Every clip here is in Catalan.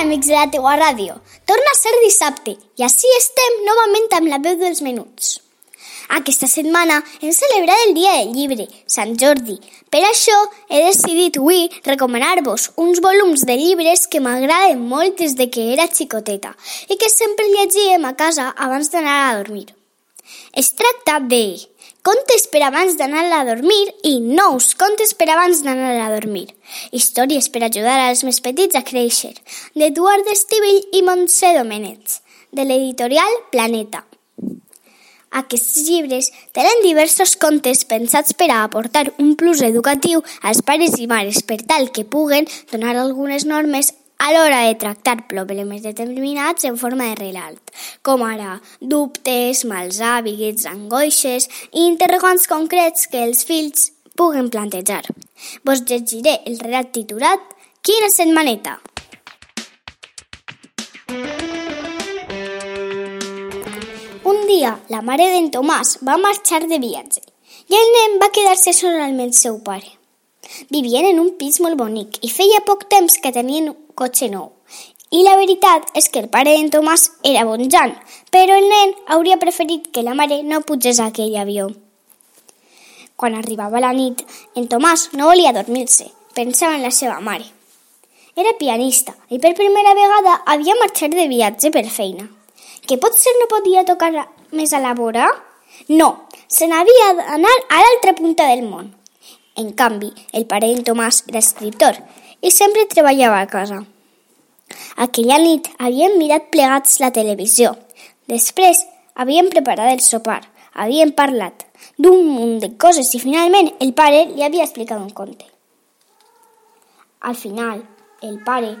Amics de la teua ràdio. Torna a ser dissabte i així estem novament amb la veu dels menuts. Aquesta setmana hem celebrat el Dia del Llibre, Sant Jordi. Per això he decidit avui recomanar-vos uns volums de llibres que m'agraden molt des de que era xicoteta i que sempre llegíem a casa abans d'anar a dormir. Es tracta de Contes per abans d'anar a dormir i nous contes per abans d'anar a dormir. Històries per ajudar als més petits a créixer, d'Eduard Estivell i Montse Domènech, de l'editorial Planeta. Aquests llibres tenen diversos contes pensats per a aportar un plus educatiu als pares i mares per tal que puguen donar algunes normes a l'hora de tractar problemes determinats en forma de relat, com ara dubtes, mals hàbits, angoixes i interrogants concrets que els fills puguen plantejar. Vos llegiré el relat titulat Quina setmaneta? Un dia, la mare d'en Tomàs va marxar de viatge i el nen va quedar-se sol amb el seu pare. Vivien en un pis molt bonic i feia poc temps que tenien cotxe nou. I la veritat és que el pare d'en Tomàs era bon Jan, però el nen hauria preferit que la mare no pugés a aquell avió. Quan arribava la nit, en Tomàs no volia dormir-se, pensava en la seva mare. Era pianista i per primera vegada havia marxat de viatge per feina. Que potser no podia tocar més a la vora? No, se n'havia d'anar a l'altra punta del món. En canvi, el pare d'en Tomàs era escriptor i sempre treballava a casa. Aquella nit havien mirat plegats la televisió. Després havien preparat el sopar, havien parlat d'un munt de coses i finalment el pare li havia explicat un conte. Al final, el pare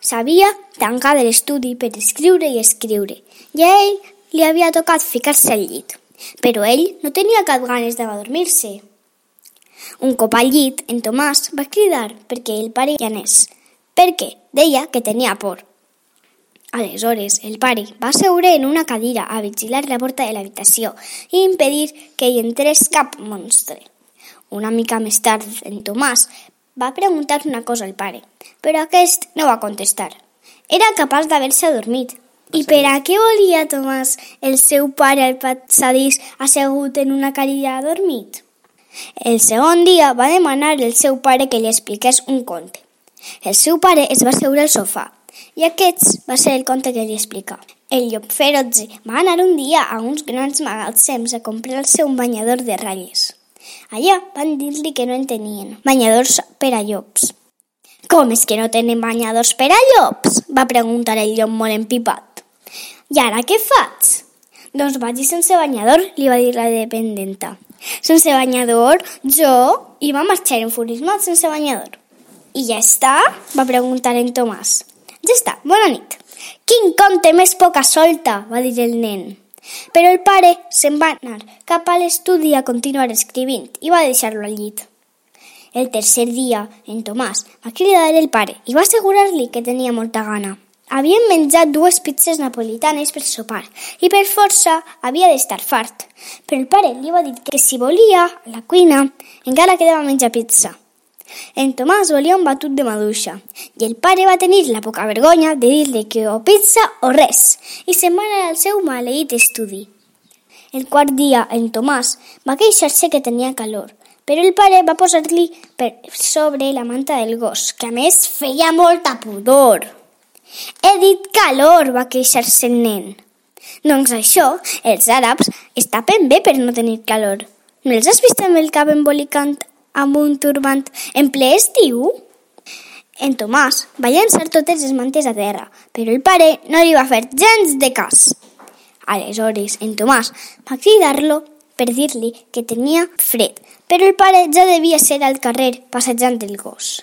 s'havia tancat l'estudi per escriure i escriure i a ell li havia tocat ficar-se al llit, però ell no tenia cap ganes de dormir-se. Un cop al llit, en Tomàs va cridar perquè el pare hi anés, perquè deia que tenia por. Aleshores, el pare va seure en una cadira a vigilar la porta de l'habitació i impedir que hi entrés cap monstre. Una mica més tard, en Tomàs va preguntar una cosa al pare, però aquest no va contestar. Era capaç d'haver-se adormit. I per a què volia Tomàs el seu pare al passadís assegut en una cadira adormit? El segon dia va demanar al seu pare que li expliqués un conte. El seu pare es va seure al sofà i aquest va ser el conte que li explica. El llop ferotge va anar un dia a uns grans magatzems a comprar-se un banyador de ratlles. Allà van dir-li que no en tenien banyadors per a llops. Com és que no tenen banyadors per a llops? va preguntar el llop molt empipat. I ara què faig? Doncs vagi sense banyador, li va dir la dependenta. Sense banyador? Jo? I va marxar enfurismat sense banyador. I ja està? va preguntar en Tomàs. Ja està, bona nit. Quin conte més poca solta, va dir el nen. Però el pare se'n va anar cap a l'estudi a continuar escrivint i va deixar-lo al llit. El tercer dia, en Tomàs va cridar el pare i va assegurar-li que tenia molta gana. Havien menjat dues pizzas napolitanes per sopar i per força havia d'estar fart. Però el pare li va dir que si volia, a la cuina, encara quedava menjar pizza. En Tomàs volia un batut de maduixa i el pare va tenir la poca vergonya de dir-li que o pizza o res i se'n va anar al seu maleït estudi. El quart dia, en Tomàs va queixar-se que tenia calor, però el pare va posar-li per sobre la manta del gos, que a més feia molta pudor. He dit calor, va queixar-se el nen. Doncs això, els àrabs es tapen bé per no tenir calor. No els has vist amb el cap embolicant amb un turbant en ple estiu? En Tomàs va llançar totes les mantes a terra, però el pare no li va fer gens de cas. Aleshores, en Tomàs va cridar-lo per dir-li que tenia fred, però el pare ja devia ser al carrer passejant el gos.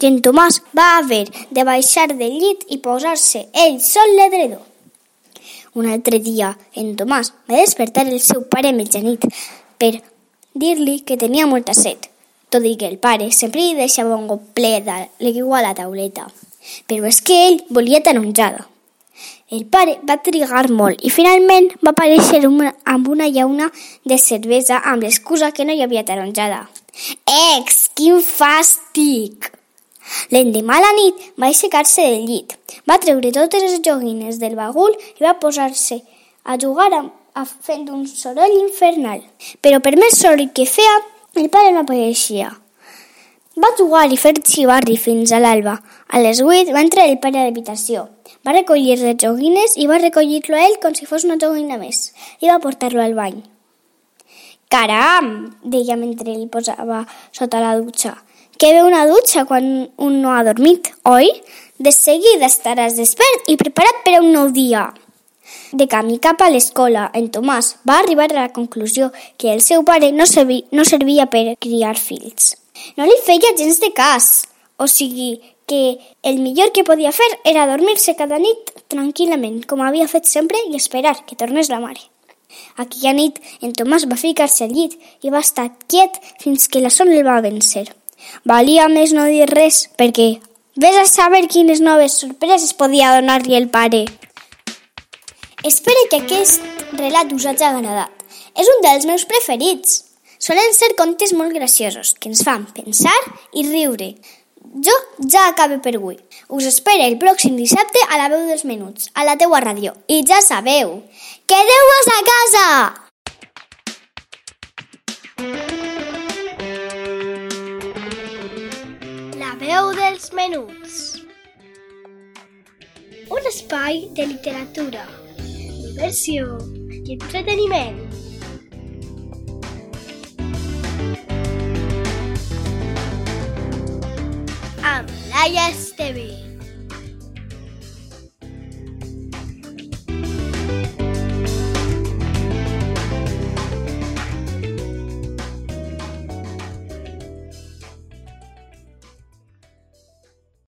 i en Tomàs va haver de baixar del llit i posar-se ell sol l'edredor. Un altre dia, en Tomàs va despertar el seu pare mitjanit per dir-li que tenia molta set, tot i que el pare sempre li deixava un got ple l'aigua a la tauleta. Però és que ell volia taronjada. El pare va trigar molt i finalment va aparèixer una, amb una llauna de cervesa amb l'excusa que no hi havia taronjada. Ex, quin fàstic! L'endemà a la nit va aixecar-se del llit, va treure totes les joguines del bagul i va posar-se a jugar amb, a, fent un soroll infernal. Però per més soroll que feia, el pare no apareixia. Va jugar i fer xivarri fins a l'alba. A les 8 va entrar el pare a l'habitació. Va recollir les joguines i va recollir-lo a ell com si fos una joguina més i va portar-lo al bany. Caram! deia mentre li posava sota la dutxa. Que ve una dutxa quan un no ha dormit, oi? De seguida estaràs despert i preparat per a un nou dia. De camí cap a l'escola, en Tomàs va arribar a la conclusió que el seu pare no, servia, no servia per criar fills. No li feia gens de cas, o sigui que el millor que podia fer era dormir-se cada nit tranquil·lament, com havia fet sempre, i esperar que tornés la mare. Aquella nit, en Tomàs va ficar-se al llit i va estar quiet fins que la son el va vencer. Valia més no dir res, perquè vés a saber quines noves sorpreses podia donar-li el pare. Espero que aquest relat us hagi agradat. És un dels meus preferits. Solen ser contes molt graciosos, que ens fan pensar i riure. Jo ja acabe per avui. Us espero el pròxim dissabte a la veu dels menuts, a la teua ràdio. I ja sabeu, quedeu-vos a casa! veu dels menuts. Un espai de literatura, diversió i entreteniment. Amb Laia.